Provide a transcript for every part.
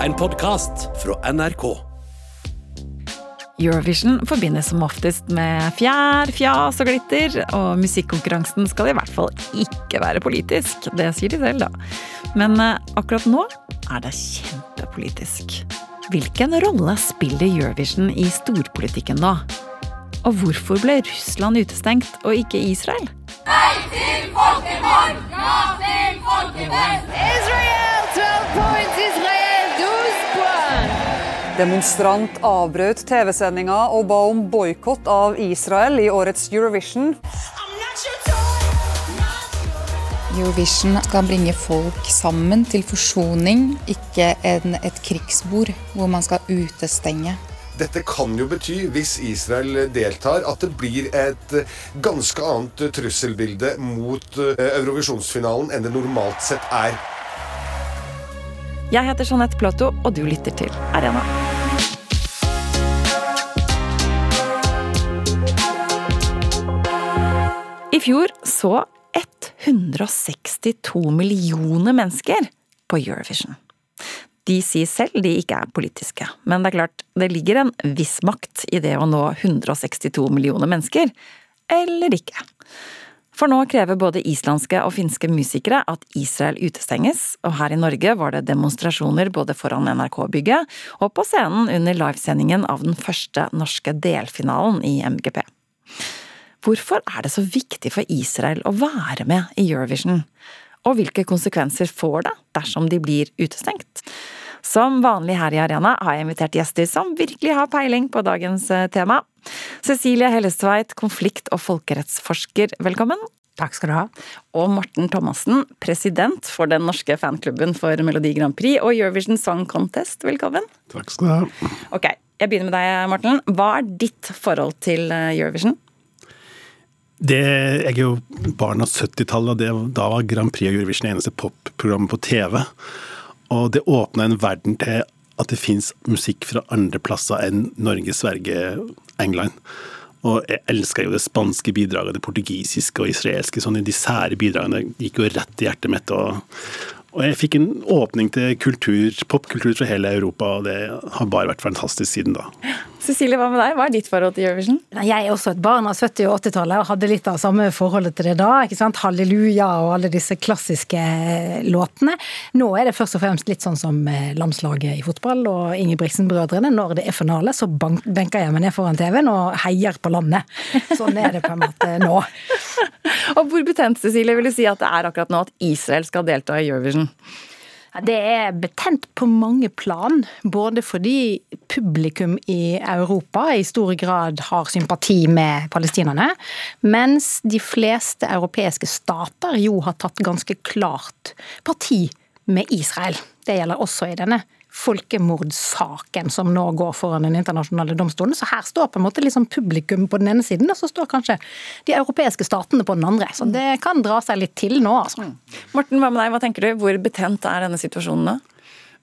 En podkast fra NRK. Eurovision forbindes som oftest med fjær, fjas og glitter, og musikkonkurransen skal i hvert fall ikke være politisk. Det sier de selv, da. Men eh, akkurat nå er det kjempepolitisk. Hvilken rolle spiller Eurovision i storpolitikken nå? Og hvorfor ble Russland utestengt, og ikke Israel? Nei til folkemord! Ja til folkemord! Israel Demonstrant avbrøt TV-sendinga og ba om boikott av Israel i årets Eurovision. Eurovision skal bringe folk sammen til forsoning, ikke en, et krigsbord hvor man skal utestenge. Dette kan jo bety, hvis Israel deltar, at det blir et eh, ganske annet trusselbilde mot eh, Eurovisjonsfinalen enn det normalt sett er. Jeg heter Jeanette Plato, og du lytter til Arena. I fjor så 162 millioner mennesker på Eurovision. De sier selv de ikke er politiske, men det er klart, det ligger en viss makt i det å nå 162 millioner mennesker. Eller ikke. For nå krever både islandske og finske musikere at Israel utestenges, og her i Norge var det demonstrasjoner både foran NRK-bygget og på scenen under livesendingen av den første norske delfinalen i MGP. Hvorfor er det så viktig for Israel å være med i Eurovision? Og hvilke konsekvenser får det dersom de blir utestengt? Som vanlig her i Arena har jeg invitert gjester som virkelig har peiling på dagens eh, tema. Cecilie Hellestveit, konflikt- og folkerettsforsker, velkommen. Takk skal du ha. Og Morten Thomassen, president for den norske fanklubben for Melodi Grand Prix og Eurovision Song Contest, velkommen. Takk skal du ha. Ok, jeg begynner med deg, Morten. Hva er ditt forhold til eh, Eurovision? Det, jeg er jo barn av 70-tallet, og da var Grand Prix og Eurovision det eneste popprogrammet på TV. Og det åpna en verden til at det fins musikk fra andre plasser enn Norge, Sverige, England. Og jeg elska jo det spanske bidraget, det portugisiske og israelske. sånn De sære bidragene gikk jo rett i hjertet mitt. og og jeg fikk en åpning til kultur, popkultur fra hele Europa, og det har bare vært fantastisk siden da. Cecilie, hva med deg? Hva er ditt forhold til Eurovision? Jeg er også et barn av 70- og 80-tallet og hadde litt av samme forholdet til det da. ikke sant? Halleluja og alle disse klassiske låtene. Nå er det først og fremst litt sånn som landslaget i fotball og Ingebrigtsen-brødrene. Når det er finale, så benker jeg meg ned foran TV-en og heier på landet. Sånn er det på en måte nå. og hvor betent, Cecilie, vil du si at det er akkurat nå at Israel skal delta i Eurovision? Det er betent på mange plan. Både fordi publikum i Europa i stor grad har sympati med palestinerne, mens de fleste europeiske stater jo har tatt ganske klart parti med Israel. Det gjelder også i denne folkemordsaken som nå går foran den internasjonale domstolen. Så her står på en måte liksom publikum på den ene siden, og så står kanskje de europeiske statene på den andre. Så det kan dra seg litt til nå, altså. Morten, hva med deg? Hva tenker du? Hvor betent er denne situasjonen nå?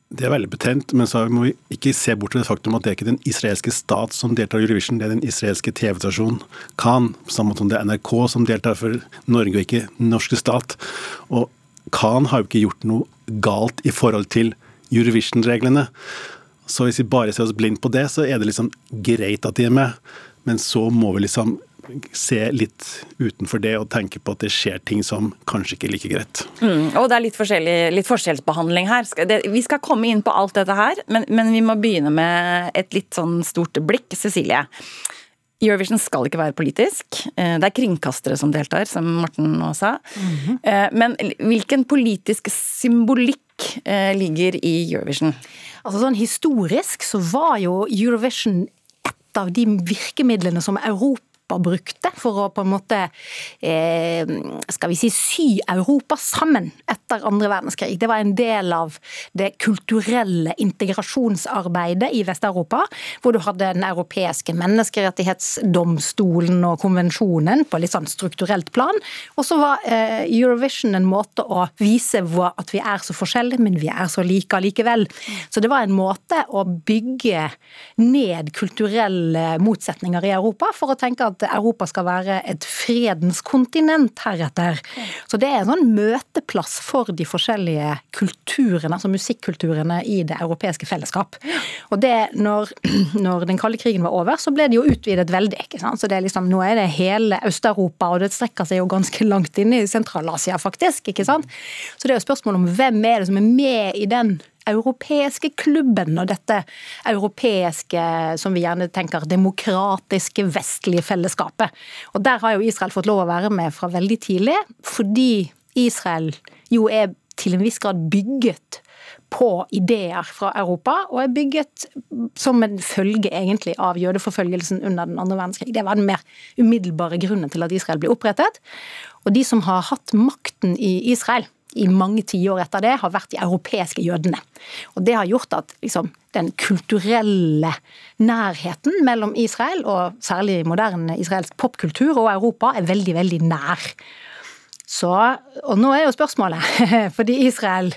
Det er veldig betent, men så må vi ikke se bort til det faktum at det er ikke den israelske stat som deltar i Eurovision, det er den israelske TV-stasjonen Khan, samme som det er NRK som deltar for Norge og ikke den norske stat. Og Khan har jo ikke gjort noe galt i forhold til Eurovision-reglene. Så hvis vi bare ser oss blind på det, så er det liksom greit at de er med. Men så må vi liksom se litt utenfor det og tenke på at det skjer ting som kanskje ikke er like greit. Mm, og det er litt, litt forskjellsbehandling her. Det, vi skal komme inn på alt dette her, men, men, vi må begynne med et litt sånn stort blikk. Cecilie. Eurovision skal ikke være politisk. Det er kringkastere som deltar, som Morten nå sa. Mm -hmm. Men hvilken politisk symbolikk ligger i Eurovision? Altså sånn Historisk så var jo Eurovision et av de virkemidlene som Europa brukte for å på en måte eh, skal vi si, sy Europa sammen etter andre verdenskrig. Det var en del av det kulturelle integrasjonsarbeidet i Vest-Europa, hvor du hadde den europeiske menneskerettighetsdomstolen og konvensjonen på litt sånn strukturelt plan. Og så var eh, Eurovision en måte å vise at vi er så forskjellige, men vi er så like allikevel. Så det var en måte å bygge ned kulturelle motsetninger i Europa, for å tenke at at Europa skal være et fredens kontinent heretter. Så det er en sånn møteplass for de forskjellige kulturene, altså musikkulturene i det europeiske fellesskap. Og det, når, når den kalde krigen var over, så ble det jo utvidet veldig. ikke sant? Så det er liksom, Nå er det hele Øst-Europa, og det strekker seg jo ganske langt inn i Sentral-Asia, faktisk. ikke sant? Så det er jo spørsmål om hvem er det som er med i den europeiske klubben og dette europeiske, som vi gjerne tenker, demokratiske, vestlige fellesskapet. Og der har jo Israel fått lov å være med fra veldig tidlig, fordi Israel jo er til en viss grad bygget på ideer fra Europa, og er bygget som en følge egentlig av jødeforfølgelsen under den andre verdenskrig. Det var den mer umiddelbare grunnen til at Israel ble opprettet. Og de som har hatt makten i Israel, i mange tiår etter det, har vært de europeiske jødene. Og Det har gjort at liksom, den kulturelle nærheten mellom Israel, og særlig moderne israelsk popkultur, og Europa er veldig, veldig nær. Så, og nå er jo spørsmålet, fordi Israel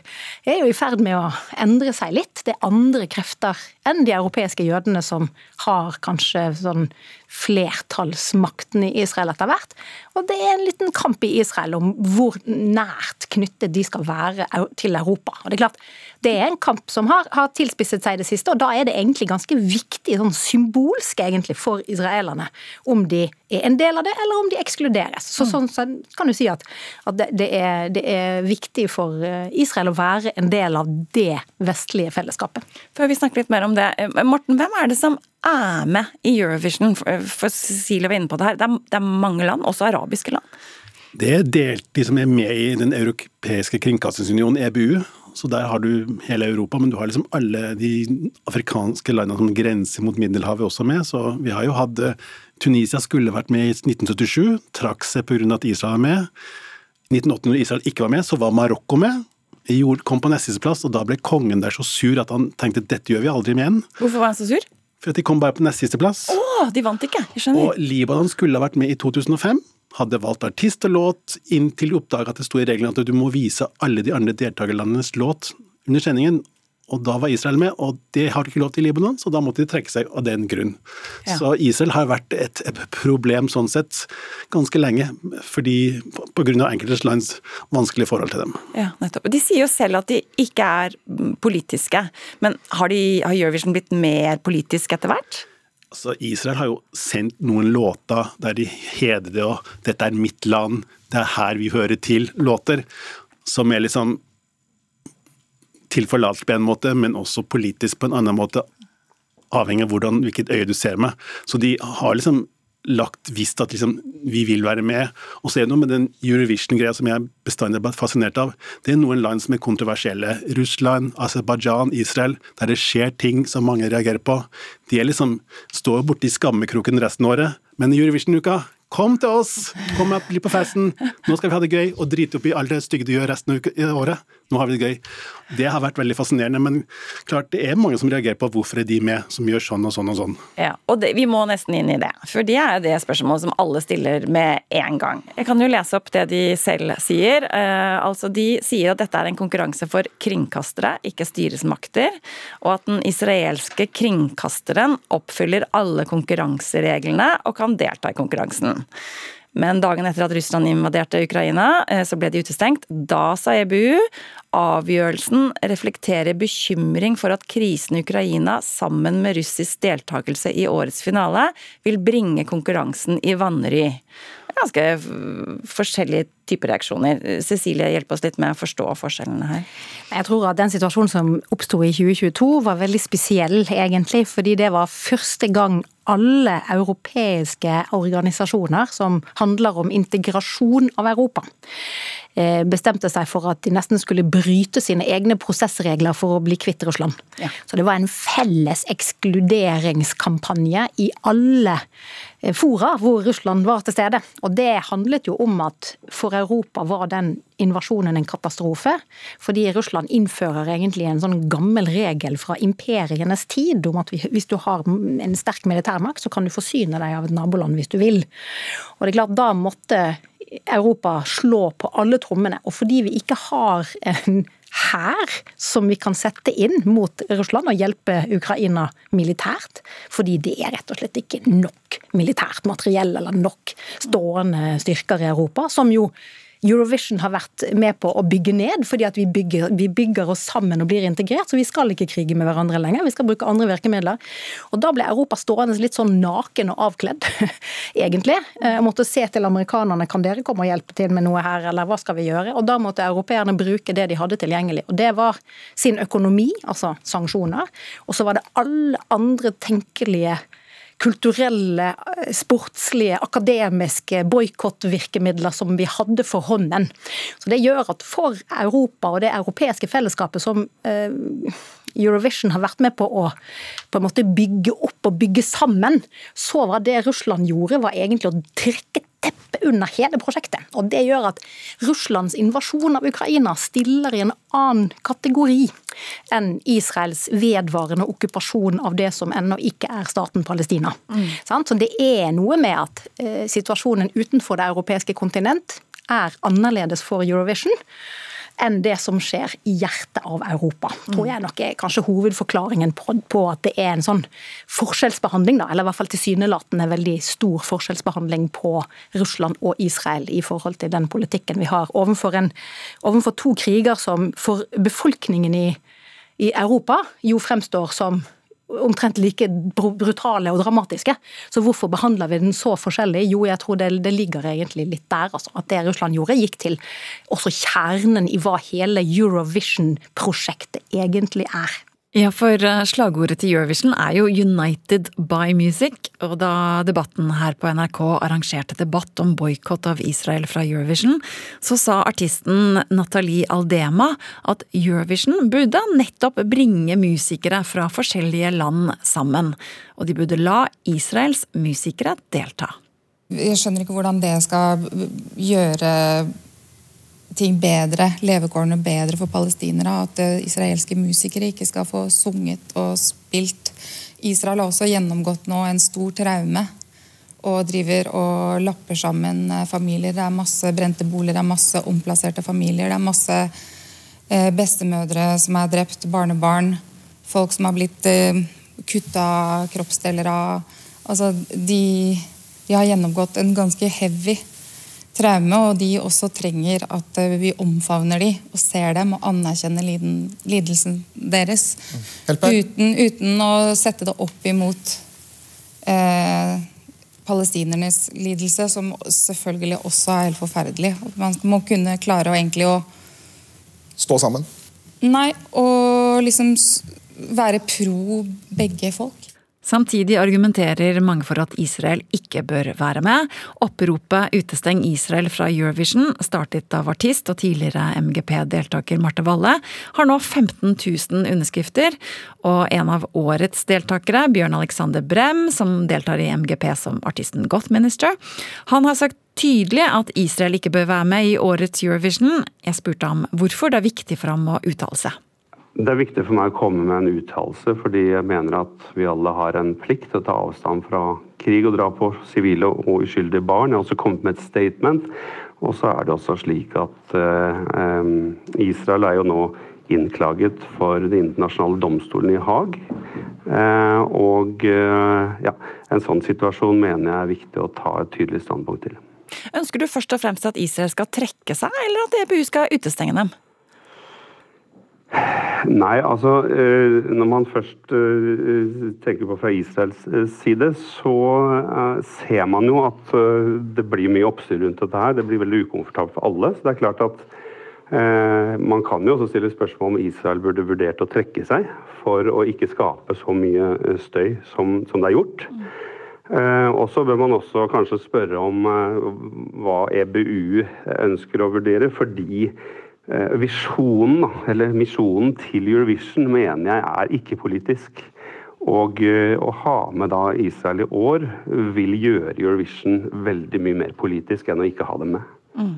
er jo i ferd med å endre seg litt. Det er andre krefter enn de europeiske jødene som har kanskje sånn flertallsmakten i Israel etter hvert. Og det er en liten kamp i Israel om hvor nært knyttet de skal være til Europa. Og det er klart, det er en kamp som har, har tilspisset seg i det siste, og da er det egentlig ganske viktig, sånn symbolsk egentlig, for israelerne om de er en del av det, eller om de ekskluderes. Så sånn så kan du si at, at det, det, er, det, er, viktig for eh, Israel å være en del av det vestlige fellesskapet. Før vi snakker litt mer om det, eh, Morten, hvem er det som er med i Eurovision? For Cecilie var inne på det her, det er, det er mange land, også arabiske land. Det er delt de som er med i Den europeiske kringkastingsunionen, EBU. Så der har du hele Europa, men du har liksom alle de afrikanske landene som grenser mot Middelhavet også med. Så vi har jo hatt eh, Tunisia skulle vært med i 1977, trakk seg pga. at Israel var med. I 1980, når Israel ikke var med, så var Marokko med. Kom på nestes plass, og da ble kongen der så sur at han tenkte dette gjør vi aldri med igjen. Hvorfor var han så sur? For at de kom bare på nest siste plass. Å, de vant ikke! Jeg skjønner. Og Libanon skulle ha vært med i 2005 hadde valgt artist og låt inntil de oppdaga at det sto i reglene at du må vise alle de andre deltakerlandenes låt under sendingen. Og da var Israel med, og det har de ikke lov til i Libanon, så da måtte de trekke seg av den grunn. Ja. Så Israel har vært et, problem sånn sett ganske lenge, fordi av enkelte lands vanskelige forhold til dem. Ja, nettopp. De sier jo selv at de ikke er politiske, men har, de, har Eurovision blitt mer politisk etter hvert? Altså, Israel har jo sendt noen låter der de hedrer det og 'dette er mitt land', 'det er her vi hører til'-låter, som er liksom tilforlatelig på en måte, men også politisk på en annen måte, avhengig av hvordan, hvilket øye du ser med. Så de har liksom lagt visst at liksom, vi vil være med. Og så er det noe med den Eurovision-greia som jeg bestandig vært fascinert av. Det er noen land som er kontroversielle. Russland, Aserbajdsjan, Israel. Der det skjer ting som mange reagerer på. De er liksom, står borti skammekroken resten av året. Men i Eurovision-uka Kom til oss! Kom og bli på festen! Nå skal vi ha det gøy, og drite opp i alt det stygge du gjør resten av året. Nå har vi det gøy. Det har vært veldig fascinerende, men klart det er mange som reagerer på hvorfor er de med, som gjør sånn og sånn og sånn. Ja, og det, vi må nesten inn i det, for det er det spørsmålet som alle stiller med en gang. Jeg kan jo lese opp det de selv sier. Eh, altså De sier at dette er en konkurranse for kringkastere, ikke styresmakter, og at den israelske kringkasteren oppfyller alle konkurransereglene og kan delta i konkurransen. Men dagen etter at Russland invaderte Ukraina, eh, så ble de utestengt. Da sa EBU avgjørelsen reflekterer bekymring for at krisen i Ukraina, sammen med russisk deltakelse i årets finale, vil bringe konkurransen i vanry ganske forskjellige typer reaksjoner. Cecilie, hjelp oss litt med å forstå forskjellene her. Jeg tror at den situasjonen som oppsto i 2022 var veldig spesiell, egentlig. Fordi det var første gang alle europeiske organisasjoner som handler om integrasjon av Europa, Eh, bestemte seg for at de nesten skulle bryte sine egne prosessregler for å bli kvitt Russland. Ja. Så det var en felles ekskluderingskampanje i alle eh, fora hvor Russland var til stede. Og det handlet jo om at for Europa var den invasjonen en katastrofe. Fordi Russland innfører egentlig en sånn gammel regel fra imperienes tid om at hvis du har en sterk militærmakt, så kan du forsyne deg av et naboland hvis du vil. Og det er klart, da måtte Europa slå på alle trommene. Og fordi vi ikke har en hær som vi kan sette inn mot Russland og hjelpe Ukraina militært. Fordi det er rett og slett ikke nok militært materiell eller nok stående styrker i Europa, som jo Eurovision har vært med på å bygge ned, fordi at vi bygger, vi bygger, oss sammen og blir integrert. Så vi skal ikke krige med hverandre lenger, vi skal bruke andre virkemidler. Og da ble Europa stående litt sånn naken og avkledd, egentlig. Jeg eh, måtte se til amerikanerne, kan dere komme og hjelpe til med noe her, eller hva skal vi gjøre? Og da måtte europeerne bruke det de hadde tilgjengelig. Og det var sin økonomi, altså sanksjoner. Og så var det alle andre tenkelige kulturelle, eh, sportslige, akademiske boikottvirkemidler som vi hadde for hånden. Så Det gjør at for Europa og det europeiske fellesskapet som eh, Eurovision har vært med på å på en måte bygge opp og bygge sammen, så var det Russland gjorde, var egentlig å trekke teppet under hele prosjektet. Og Det gjør at Russlands invasjon av Ukraina stiller i en annen kategori enn Israels vedvarende okkupasjon av det som ennå ikke er staten Palestina. Mm. Så Det er noe med at eh, situasjonen utenfor det europeiske kontinent er annerledes for Eurovision enn det som skjer i hjertet av Europa. tror jeg nok er kanskje hovedforklaringen på, at det er en sånn forskjellsbehandling, da, eller i hvert fall tilsynelatende veldig stor forskjellsbehandling på Russland og Israel i forhold til den politikken vi har overfor, en, overfor to kriger som for befolkningen i, i Europa jo fremstår som omtrent like brutale og dramatiske. Så hvorfor behandler vi den så forskjellig? Jo, jeg tror det, det ligger egentlig litt der. Altså, at det Russland gjorde, gikk til også kjernen i hva hele Eurovision-prosjektet egentlig er. Ja, for eh, slagordet til Eurovision er jo 'United by Music'. Og da debatten her på NRK arrangerte debatt om boikott av Israel fra Eurovision, så sa artisten Nathalie Aldema at Eurovision burde nettopp bringe musikere fra forskjellige land sammen. Og de burde la Israels musikere delta. Jeg skjønner ikke hvordan det skal gjøre ting bedre, levekårene bedre for palestinere. At eh, israelske musikere ikke skal få sunget og spilt. Israel har også gjennomgått nå en stor traume og driver og lapper sammen eh, familier. Det er masse brente boliger, det er masse omplasserte familier. Det er masse eh, bestemødre som er drept, barnebarn, folk som har blitt kutta kroppsdeler av. Altså, de, de har gjennomgått en ganske heavy traume, og de også trenger at eh, vi omfavner dem og ser dem og anerkjenner lidelsen deres. Uten, uten, å sette det opp imot eh, palestinernes lidelse, som selvfølgelig også er helt forferdelig. Man må kunne klare å egentlig å Stå sammen? Nei, og liksom være pro begge folk. Samtidig argumenterer mange for at Israel ikke bør være med. Oppropet 'Utesteng Israel fra Eurovision', startet av artist og tidligere MGP-deltaker Marte Valle, har nå 15 000 underskrifter. Og en av årets deltakere, Bjørn Alexander Brem, som deltar i MGP som artisten Goth Minister, han har sagt tydelig at Israel ikke bør være med i årets Eurovision. Jeg spurte ham hvorfor det er viktig for ham å uttale seg. Det er viktig for meg å komme med en uttalelse, fordi jeg mener at vi alle har en plikt til å ta avstand fra krig og drap på sivile og uskyldige barn. Jeg har også kommet med et statement. Og så er det også slik at eh, Israel er jo nå innklaget for Den internasjonale domstolen i Haag. Eh, og eh, ja, en sånn situasjon mener jeg er viktig å ta et tydelig standpunkt til. Ønsker du først og fremst at Israel skal trekke seg, eller at EBU skal utestenge dem? Nei, altså eh, når man først eh, tenker på fra Israels eh, side, så ser man jo at det blir mye oppstyr rundt dette her. Det blir veldig ukomfortabelt for alle. Så det er klart at man kan jo også stille spørsmål om Israel burde vurdert å trekke seg for å ikke skape så mye støy som, som det er gjort. Mm. Og så bør man også kanskje spørre om hva EBU ønsker å vurdere, fordi visjonen, eller misjonen til Eurovision mener jeg er ikke-politisk. Og eh, å ha med da Israel i år vil gjøre Eurovision veldig mye mer politisk enn å ikke ha dem med. Mm.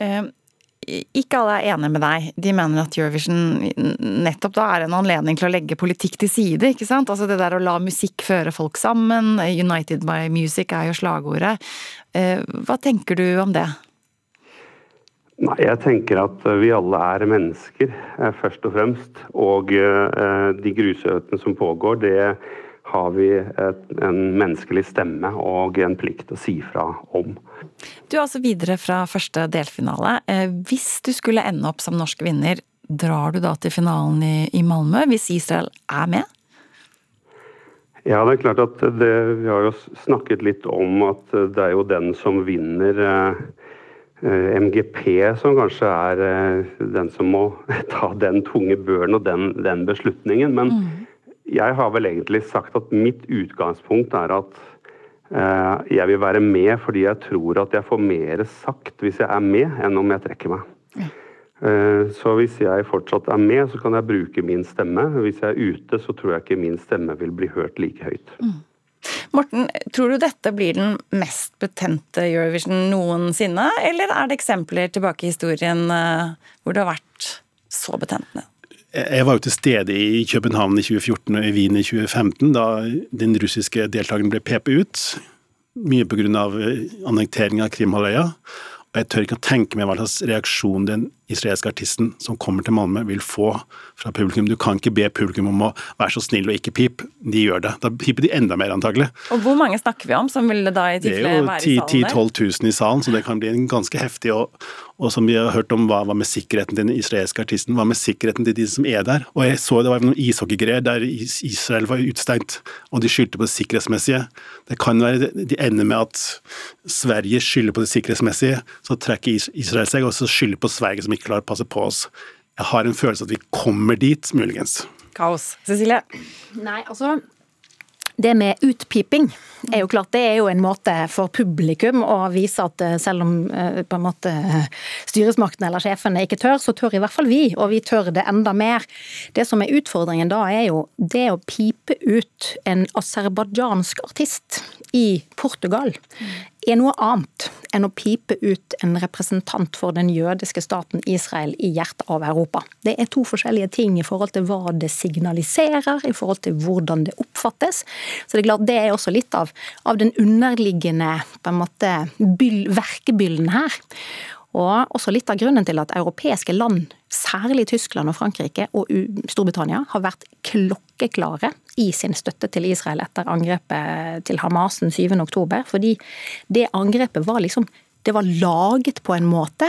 Eh, ikke alle er enige med deg. De mener at Eurovision nettopp da er en anledning til å legge politikk til side. ikke sant? Altså Det der å la musikk føre folk sammen. United by music er jo slagordet. Eh, hva tenker du om det? Nei, jeg tenker at eh, vi alle er mennesker, eh, først og fremst. Og eh, de grusøtene som pågår, det har vi en menneskelig stemme og en plikt å si fra om. Du er altså videre fra første delfinale. Hvis du skulle ende opp som norsk vinner, drar du da til finalen i, i Malmö hvis Israel er med? Ja, det er klart at det, Vi har jo snakket litt om at det er jo den som vinner Eh, MGP som kanskje er eh, den som må ta den tunge børen og den, den beslutningen. Men mm. jeg har vel egentlig sagt at mitt utgangspunkt er at eh, jeg vil være med fordi jeg tror at jeg får mer sagt hvis jeg er med, enn om jeg trekker meg. Ja. Eh, så hvis jeg fortsatt er med, så kan jeg bruke min stemme. Hvis jeg er ute, så tror jeg ikke min stemme vil bli hørt like høyt. Mm. Morten, tror du dette blir den mest betente Eurovision noensinne, eller er det eksempler tilbake i historien eh, hvor det har vært så betentende? Jeg var jo til stede i København i 2014 og i Wien i 2015, da den russiske deltakeren ble pepet ut. Mye pga. annektering av Krimhalvøya. Og jeg tør ikke å tenke meg hva slags reaksjon den israelske artisten som kommer til Malmö vil få fra publikum. Du kan ikke be publikum om å være så snill og ikke pip. De gjør det. Da piper de enda mer, antagelig. Og hvor mange snakker vi om som vil da i tilfelle være i salen? Det er jo 10 000-12 000 i salen, så det kan bli en ganske heftig. Og, og som vi har hørt om, hva, var med sikkerheten til den israelske artisten? Hva med sikkerheten til de som er der? Og jeg så det var noen ishockeygreier der Israel var utestengt, og de skyldte på det sikkerhetsmessige. Det kan være de ender med at Sverige skylder på det sikkerhetsmessige, så trekker Israel seg, og så skylder på Sverige som ikke klarer å passe på oss. Jeg har en følelse at vi kommer dit, muligens. Kaos. Cecilie? Nei, altså det med utpiping er jo klart, det er jo en måte for publikum å vise at eh, selv om eh, på en måte styresmaktene eller sjefene ikke tør, så tør i hvert fall vi, og vi tør det enda mer. Det som er utfordringen da, er jo det å pipe ut en aserbajdsjansk artist i Portugal er noe annet enn å pipe ut en representant for den jødiske staten Israel i hjertet av Europa. Det er to forskjellige ting i forhold til hva det signaliserer, i forhold til hvordan det oppfattes. Så Det er klart det er også litt av, av den underliggende på en måte, byll, verkebyllen her. Og også litt av grunnen til at europeiske land, særlig Tyskland og Frankrike og Storbritannia, har vært klokkeklare i sin støtte til Israel etter angrepet til Hamas den 7. oktober. Fordi det angrepet var liksom det var laget på en måte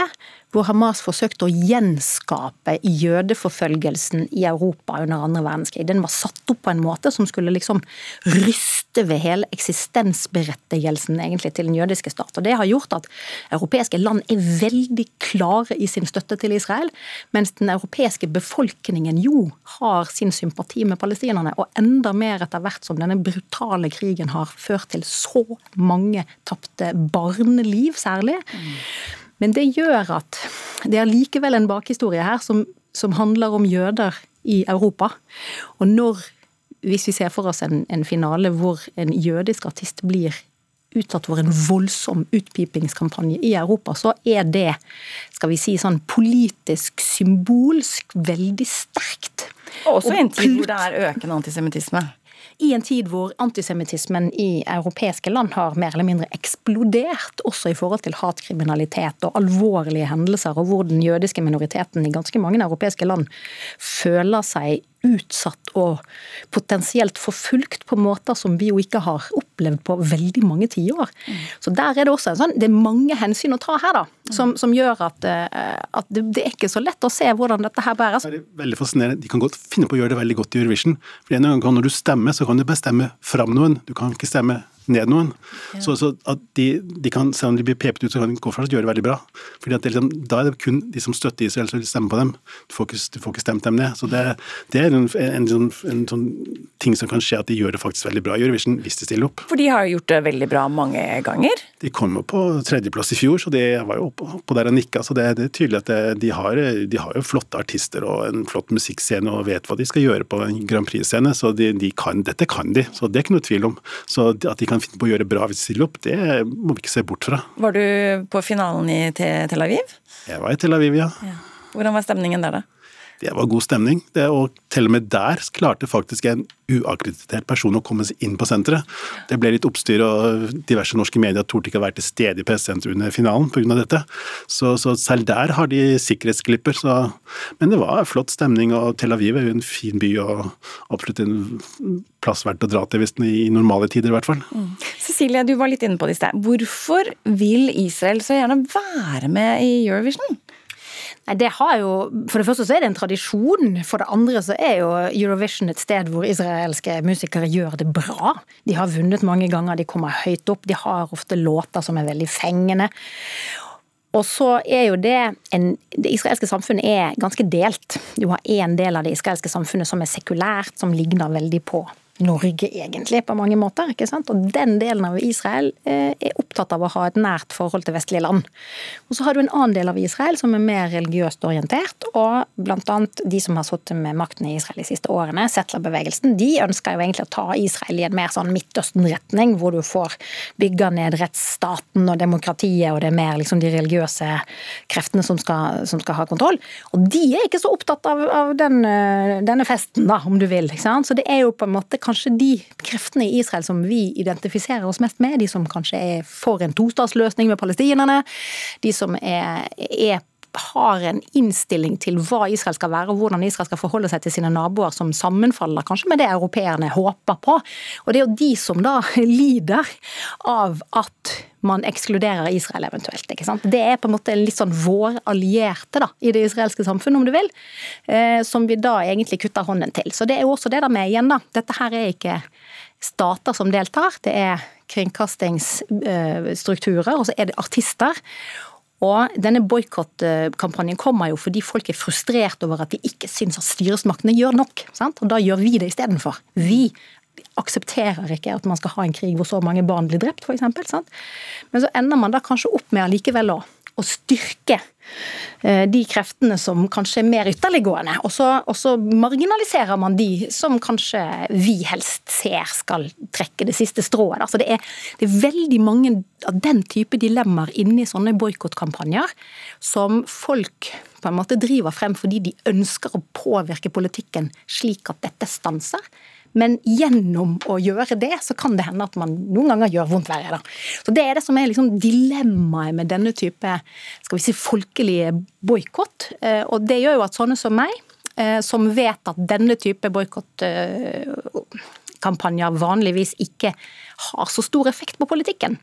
hvor Hamas forsøkte å gjenskape jødeforfølgelsen i Europa under andre verdenskrig. Den var satt opp på en måte som skulle liksom ryste ved hele eksistensberettigelsen egentlig til den jødiske stat. Og Det har gjort at europeiske land er veldig klare i sin støtte til Israel, mens den europeiske befolkningen jo har sin sympati med palestinerne, og enda mer etter hvert som denne brutale krigen har ført til så mange tapte barneliv, særlig. Mm. Men det gjør at det er likevel en bakhistorie her som, som handler om jøder i Europa. Og når, hvis vi ser for oss en, en finale hvor en jødisk artist blir utsatt for en voldsom utpipingskampanje i Europa, så er det skal vi si, sånn politisk, symbolsk veldig sterkt. Også i en tid hvor det er økende antisemittisme i en tid hvor antisemittismen i europeiske land har mer eller mindre eksplodert, også i forhold til hatkriminalitet og alvorlige hendelser, og hvor den jødiske minoriteten i ganske mange europeiske land føler seg utsatt og potensielt forfulgt på måter som vi jo ikke har opplevd på veldig mange tiår. Så der er det også en sånn, det er mange hensyn å ta her, da, som, som gjør at, eh, at det, det, er ikke så lett å se hvordan dette her bæres. Det er veldig fascinerende. De kan godt finne på å gjøre det veldig godt i Eurovision. For en gang Når du stemmer, så kan du bestemme fram noen. Du kan ikke stemme ned noen. Ja. Så, så, at de, de, kan, selv om de blir pepet ut, så kan de gå for og gjøre det veldig bra. Fordi at liksom, Da er det kun de som støtter Israel, som vil stemme på dem. Du får ikke, du får ikke stemt dem ned. Så det, det er en, en, en, sånn, en, sånn ting som kan skje, at de gjør det faktisk veldig bra i Eurovision hvis de stiller opp. For de har gjort det veldig bra mange ganger? De kom jo på tredjeplass i fjor, så de var jo oppå der og nikka. Så det, det, er tydelig at de, har, de, har, jo flotte artister og en flott musikkscene og vet hva de skal gjøre på en Grand Prix-scene. Så de, de kan, dette kan de, så det er ikke noe tvil om. Så at de kan finne på å gjøre bra hvis de stiller opp, det må vi ikke se bort fra. Var du på finalen i Tel Aviv? Jeg var i Tel Aviv, ja. ja. Hvordan var stemningen der, da? Det var god stemning. Det, og til og med der klarte faktisk en uakkreditert person å komme seg inn på senteret. Det ble litt oppstyr, og diverse norske medier torde ikke å være til stede i pressesenteret under finalen pga. dette. Så, så, selv der har de sikkerhetsklipper. Så, men det var flott stemning, og Tel Aviv er jo en fin by og absolutt en plass verdt å dra til, hvis i normale tider i hvert fall. Mm. Cecilie, du var litt inne på det i sted. Hvorfor vil Israel så gjerne være med i Eurovision? Det har jo, For det første så er det en tradisjon. For det andre så er jo Eurovision et sted hvor israelske musikere gjør det bra. De har vunnet mange ganger, de kommer høyt opp. De har ofte låter som er veldig fengende. Og så er jo det en, Det israelske samfunnet er ganske delt. Du har én del av det israelske samfunnet som er sekulært, som ligner veldig på Norge, egentlig, på mange måter. ikke sant? Og den delen av Israel eh, er opptatt av å ha et nært forhold til vestlige land. Og så har du en annen del av Israel som er mer religiøst orientert, og annet de som har sittet med makten i Israel de siste årene, settlerbevegelsen, de ønsker jo egentlig å ta Israel i en mer sånn Midtøsten-retning, hvor du får bygga ned rettsstaten og demokratiet, og det er mer liksom de religiøse kreftene som skal, som skal ha kontroll. Og de er ikke så opptatt av, av den, eh, denne festen, da, om du vil. ikke sant? Så det er jo på en måte kanskje de kreftene i Israel som vi identifiserer oss mest med. De som kanskje er for en tostatsløsning med palestinerne. De som er, er har en innstilling til hva Israel skal være, og hvordan Israel skal forholde seg til sine naboer, som sammenfaller kanskje med det europeerne håper på. Og det er jo de som da lider av at man ekskluderer Israel eventuelt. ikke sant? Det er på en måte litt sånn vår allierte da, i det israelske samfunnet, om du vil, eh, som vi da egentlig kutter hånden til. Så det er jo også det der med igjen, da. Dette her er ikke stater som deltar, det er kringkastingsstrukturer, og så er det artister. Og denne boikottkampanjen kommer jo fordi folk er frustrert over at de ikke syns at styresmaktene gjør nok. Sant? Og da gjør vi det istedenfor. Vi aksepterer ikke at man skal ha en krig hvor så mange barn blir drept, f.eks. Men så ender man da kanskje opp med allikevel å, å styrke eh, de kreftene som kanskje er mer ytterliggående. Og så, og så, marginaliserer man de som kanskje vi helst ser skal trekke det siste strået. Altså det, er, det er veldig mange av den type dilemmaer inni sånne boikottkampanjer som folk på en måte driver frem fordi de ønsker å påvirke politikken slik at dette stanser. Men gjennom å gjøre det, så kan det hende at man noen ganger gjør vondt verre. Da. Så Det er det som er liksom dilemmaet med denne type skal vi si, folkelige boikott. Eh, og det gjør jo at sånne som meg, eh, som vet at denne type boikott kampanjer vanligvis ikke har så stor effekt på politikken.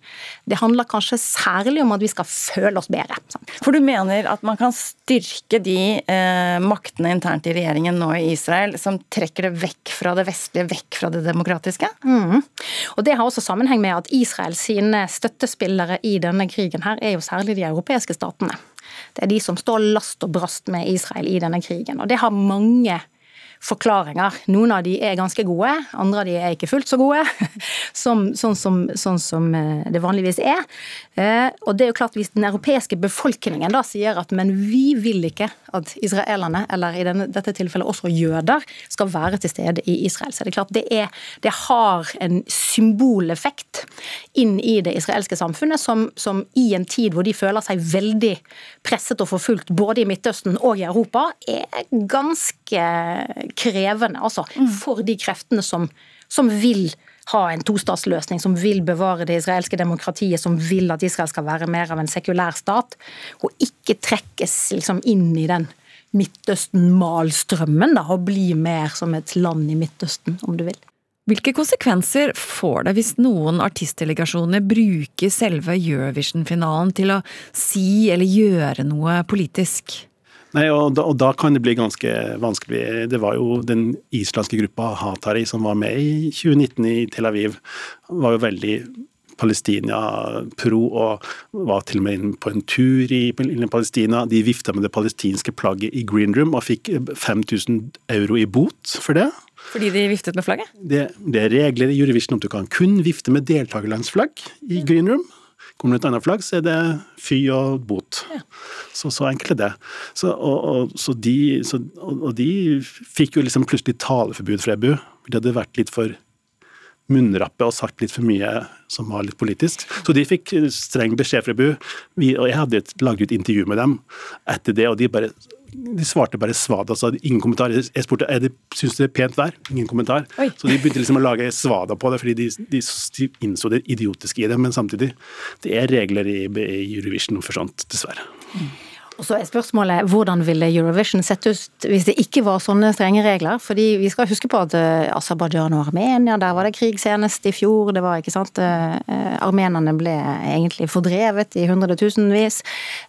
Det handler kanskje særlig om at vi skal føle oss bedre. For du mener at man kan styrke de eh, maktene internt i regjeringen nå i Israel som trekker det vekk fra det vestlige, vekk fra det demokratiske? Mm. Og Det har også sammenheng med at Israel sine støttespillere i denne krigen her er jo særlig de europeiske statene. Det er de som står last og brast med Israel i denne krigen. Og det har mange forklaringer. Noen av de er ganske gode, andre av de er ikke fullt så gode. Som, sånn, som, sånn, som, eh, det vanligvis er. Eh, og det er jo klart Hvis den europeiske befolkningen da sier at men vi vil ikke at israelerne, eller i denne, dette tilfellet også jøder, skal være til stede i Israel, så er det klart det, er, det har en symboleffekt inn i det israelske samfunnet, som, som i en tid hvor de føler seg veldig presset og forfulgt både i Midtøsten og i Europa, er ganske krevende altså, mm. for de kreftene som, som vil ha en tostatsløsning, som vil bevare det israelske demokratiet, som vil at Israel skal være mer av en sekulær stat, og ikke trekkes liksom inn i den Midtøsten-malstrømmen og bli mer som et land i Midtøsten, om du vil. Hvilke konsekvenser får det hvis noen artistdelegasjoner bruker selve Eurovision-finalen til å si eller gjøre noe politisk? Nei, og da, og da, kan det bli ganske vanskelig. Det var jo den islandske gruppa Hatari som var med i 2019 i Tel Aviv. var jo veldig Palestina-pro og var til og med inne på en tur i Palestina. De vifta med det palestinske plagget i green room og fikk 5000 euro i bot for det. Fordi de viftet med flagget? Det, det er regler i Eurovision om du kan kun vifte med deltakerlandsflagg i green room. Kommer det et annet flagg, så er det fy og bot. Ja. Så, så enkelt er det. Så, og, og, så de, så, og, de, fikk jo liksom plutselig taleforbud fra EBU. Det hadde vært litt for munnrappe og sagt litt for mye som var litt politisk. Så de fikk streng beskjed fra BU. Vi, og jeg hadde et, laget et intervju med dem etter det, og de bare de svarte bare svada, altså ingen kommentar. Jeg spurte er det, syns det er pent vær, ingen kommentar. Oi. Så de begynte liksom å lage svada på det, fordi de, de, de, innså det idiotiske i det. Men samtidig, det er regler i, i Eurovision for sånt, dessverre. Og så er spørsmålet hvordan ville Eurovision sett ut hvis det ikke var sånne strenge regler? Fordi vi skal huske på at uh, Aserbajdsjan og Armenia, der var det krig senest i fjor. Det var ikke sant uh, Armenerne ble egentlig fordrevet i hundretusenvis.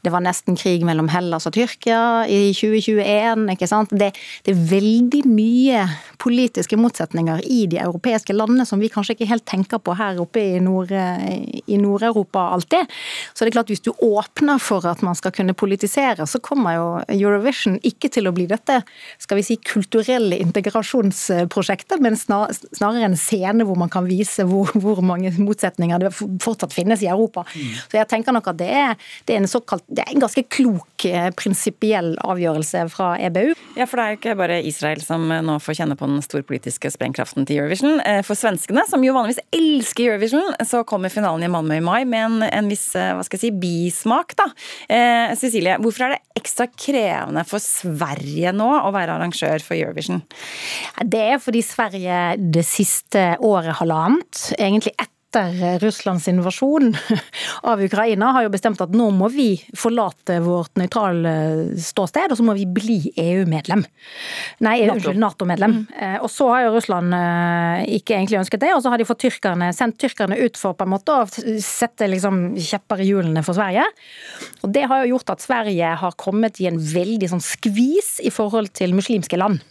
Det var nesten krig mellom Hellas og Tyrkia i 2021, ikke sant. Det, det er veldig mye politiske motsetninger i de europeiske landene som vi kanskje ikke helt tenker på her oppe i Nord-Europa Nord alltid. Så det er klart hvis du åpner for at man skal kunne politisere realiserer, så kommer jo Eurovision ikke til å bli dette skal vi si, kulturelle integrasjonsprosjektet, men snarere en scene hvor man kan vise hvor, hvor mange motsetninger det fortsatt finnes i Europa. Mm. Så jeg tenker nok at det er, det er en såkalt, det er en ganske klok eh, prinsipiell avgjørelse fra EBU. Ja, for det er jo ikke bare Israel som nå får kjenne på den storpolitiske sprengkraften til Eurovision. Eh, for svenskene, som jo vanligvis elsker Eurovision, så kommer finalen i Malmö i mai med en, en viss eh, hva skal jeg si, bismak. da. Eh, Cecilie, hvor Hvorfor er det ekstra krevende for Sverige nå å være arrangør for Eurovision? Det er fordi Sverige det siste året, halvannet, egentlig ett etter Russlands invasjon av Ukraina, har jo bestemt at nå må vi forlate vårt nøytrale ståsted, og så må vi bli EU-medlem. Nei, unnskyld, Nato-medlem. Mm. Eh, og så har jo Russland eh, ikke egentlig ønsket det, og så har de fått tyrkerne, sendt tyrkerne ut for på en måte å sette liksom kjepper i hjulene for Sverige. Og det har jo gjort at Sverige har kommet i en veldig sånn skvis i forhold til muslimske land.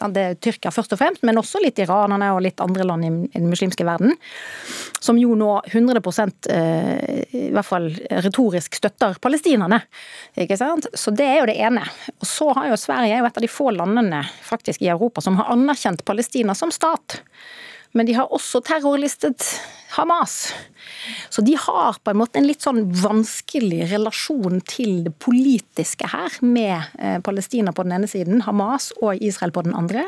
Det er Tyrkia først og fremst, men også litt iranerne og litt andre land i den muslimske verden. Som jo nå 100 eh, i hvert fall retorisk støtter palestinerne. Ikke sant? Så det er jo det ene. Og så har jo Sverige er jo et av de få landene faktisk i Europa som har anerkjent Palestina som stat. Men de har også terrorlistet Hamas. Så de har på en måte en litt sånn vanskelig relasjon til det politiske her, med eh, Palestina på den ene siden, Hamas og Israel på den andre.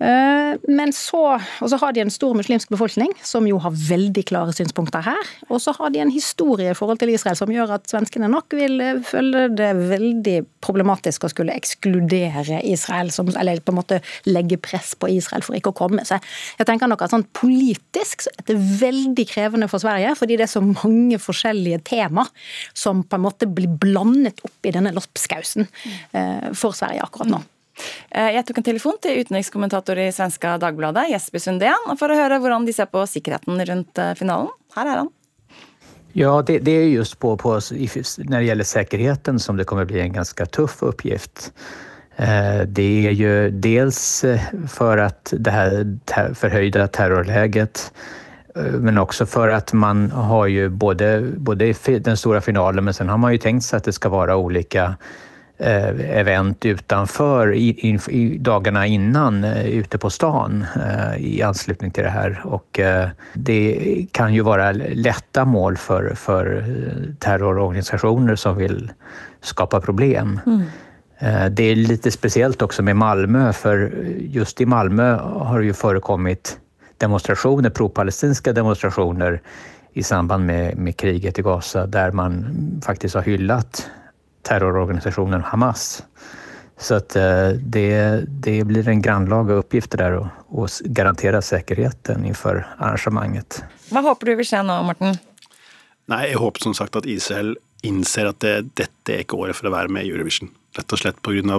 Eh, men så, og så har de en stor muslimsk befolkning, som jo har veldig klare synspunkter her. Og så har de en historie i forhold til Israel som gjør at svenskene nok vil eh, føle det veldig problematisk å skulle ekskludere Israel, som, eller på en måte legge press på Israel for ikke å komme. seg. jeg tenker nok at sånn politisk så er det veldig krevende for Sverige, fordi det er så mange forskjellige tema som på en måte blir blandet opp i denne loppskausen eh, for Sverige akkurat nå. Eh, jeg tok en telefon til utenrikskommentator i svenska Dagbladet, Jesper Sundén, for å høre hvordan de ser på sikkerheten rundt eh, finalen. Her er han. Ja, det, det, är just på, på, när det gäller säkerheten som det kommer bli en ganska tuff uppgift. Eh, det är ju dels för att det här förhöjda terrorläget men också för att man har ju både, både den stora finalen men sen har man ju tänkt sig att det ska vara olika event utanför i, i, i, dagarna innan eh, ute på stan eh, i anslutning till det här. Och det kan ju vara lätta mål för, för terrororganisationer som vill skapa problem. Mm. Det är lite speciellt också med Malmö, för just i Malmö har det ju förekommit demonstrationer, pro-palestinska demonstrationer i samband med, med kriget i Gaza där man faktiskt har hyllat terrororganisationen Hamas. Så att eh, det, det blir en grannlaga uppgift där å garantera sikkerheten innenfor arrangementet. Hva håper du vil se nå, Morten? Nei, Jeg håper som sagt at Israel innser at det, dette er ikke året for å være med i Eurovision. Rett og slett pga.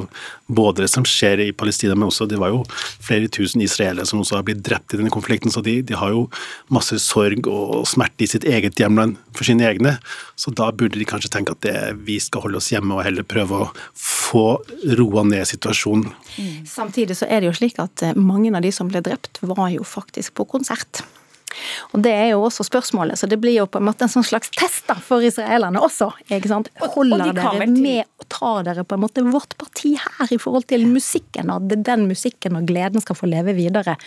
både det som skjer i Palestina, men også det var jo flere tusen israelere som også har blitt drept i denne konflikten. Så de, de har jo masse sorg og smerte i sitt eget hjemland for sine egne. Så da burde de kanskje tenke at det, vi skal holde oss hjemme og heller prøve å få roa ned situasjonen. Mm. Samtidig så er det jo slik at eh, mange av de som ble drept, var jo faktisk på konsert. Og Det er jo også spørsmålet, så det blir jo på en måte en sånn slags test da, for israelerne også. ikke sant? Holder de dere med og ta dere på en måte vårt parti her i forhold til musikken, og at den musikken og gleden skal få leve videre?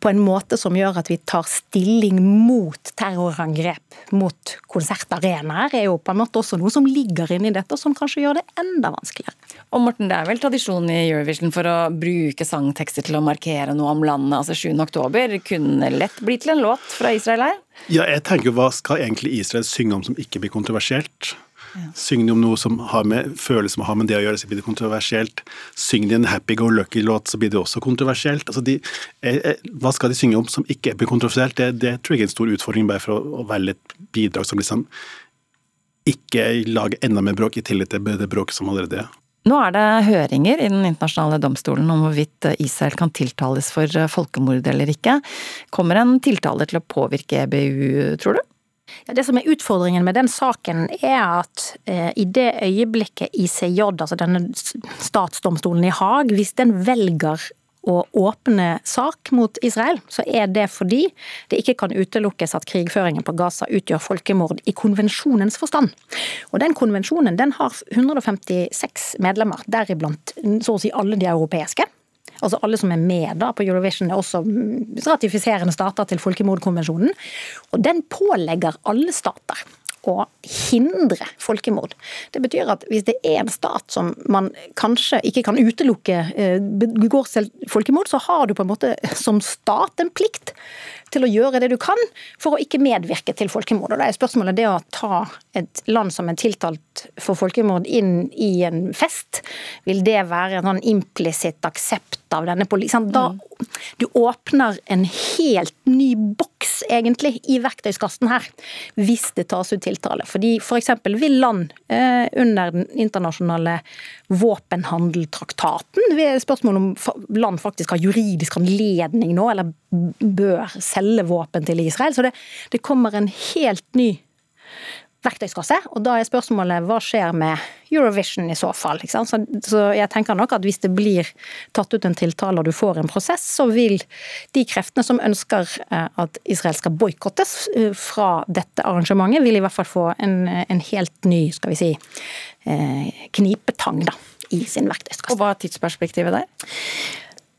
På en måte som gjør at vi tar stilling mot terrorangrep mot konsertarenaer, er jo på en måte også noe som ligger inni dette, og som kanskje gjør det enda vanskeligere. Og Morten, Det er vel tradisjon i Eurovision for å bruke sangtekster til å markere noe om landet. altså 7. oktober kunne lett bli til en låt fra Israel her? Ja, jeg tenker Hva skal egentlig Israel synge om som ikke blir kontroversielt? Ja. Synger de om noe som har med følelser som har med det å gjøre, så blir det kontroversielt. Synger de en happy go lucky-låt, så blir det også kontroversielt. Altså de, er, er, hva skal de synge om som ikke blir kontroversielt? Det, det tror jeg er en stor utfordring, bare for å, å velge et bidrag som liksom ikke lager enda mer bråk, i tillegg til det bråket som allerede er. Nå er det høringer i Den internasjonale domstolen om hvorvidt Israel kan tiltales for folkemord eller ikke. Kommer en tiltale til å påvirke EBU, tror du? Ja, det som er Utfordringen med den saken er at eh, i det øyeblikket ICJ, altså denne statsdomstolen i Haag, hvis den velger å åpne sak mot Israel, så er det fordi det ikke kan utelukkes at krigføringen på Gaza utgjør folkemord i konvensjonens forstand. Og Den konvensjonen den har 156 medlemmer, deriblant så å si alle de europeiske. Altså Alle som er med da på Eurovision, er også ratifiserende stater til folkemordkonvensjonen. Og Den pålegger alle stater å hindre folkemord. Det betyr at hvis det er en stat som man kanskje ikke kan utelukke eh, begår folkemord, så har du på en måte som stat en plikt til å gjøre det du kan for å ikke medvirke til folkemord. Og da er spørsmålet det å ta et land som er tiltalt for folkemord inn i en fest, vil det være en sånn implisitt aksept av denne politikken? Da du åpner en helt ny boks, egentlig, i verktøyskassen her, hvis det tas ut tiltale. Fordi f.eks. For vil land eh, under den internasjonale våpenhandeltraktaten, Spørsmålet om land faktisk har juridisk anledning nå, eller bør selge våpen til Israel. Så det, det kommer en helt ny verktøyskasse. Og da er spørsmålet hva skjer med Eurovision i så fall. Så, så, jeg tenker nok at hvis det blir tatt ut en tiltale og du får en prosess, så vil de kreftene som ønsker eh, at Israel skal boikottes eh, fra dette arrangementet, vil i hvert fall få en, en helt ny, skal vi si, eh, knipetang da, i sin verktøyskasse. Og hva er tidsperspektivet der?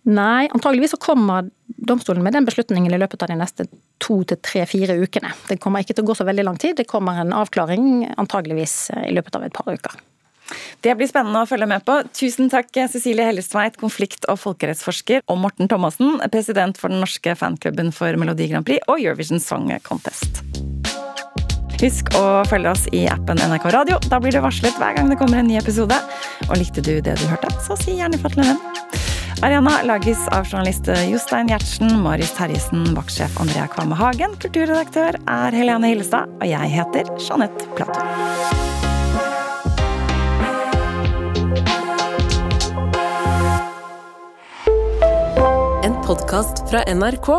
Nei, antageligvis så kommer domstolen med den beslutningen i løpet av de neste to til tre-fire ukene. Det kommer ikke til å gå så veldig lang tid. Det kommer en avklaring antageligvis i løpet av et par uker. Det blir spennende å følge med på. Tusen takk Cecilie Hellestveit, konflikt- og folkerettsforsker, og Morten Thomassen, president for den norske fanklubben for Melodi Grand Prix og Eurovision Song Contest. Husk å følge oss i appen NRK Radio. Da blir du varslet hver gang det kommer en ny episode. Og likte du det du hørte, så si gjerne ifra til en venn. Arena lages av journalist Jostein Gjertsen, Marius Terjesen, vaktsjef Andrea Kvamme Hagen, kulturredaktør er Helene Hillestad, og jeg heter Jeanette Platou. En podkast fra NRK.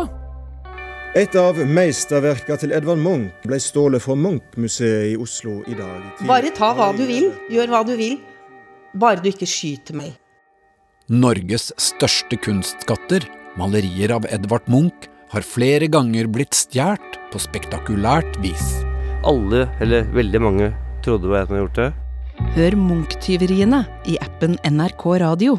Et av meisterverka til Edvard Munch ble stålet fra Munch-museet i Oslo i dag. Bare ta hva du vil, gjør hva du vil, bare du ikke skyter meg. Norges største kunstskatter, malerier av Edvard Munch, har flere ganger blitt stjålet på spektakulært vis. Alle, eller veldig mange, trodde det var jeg som hadde gjort det. Hør Munch-tyveriene i appen NRK Radio.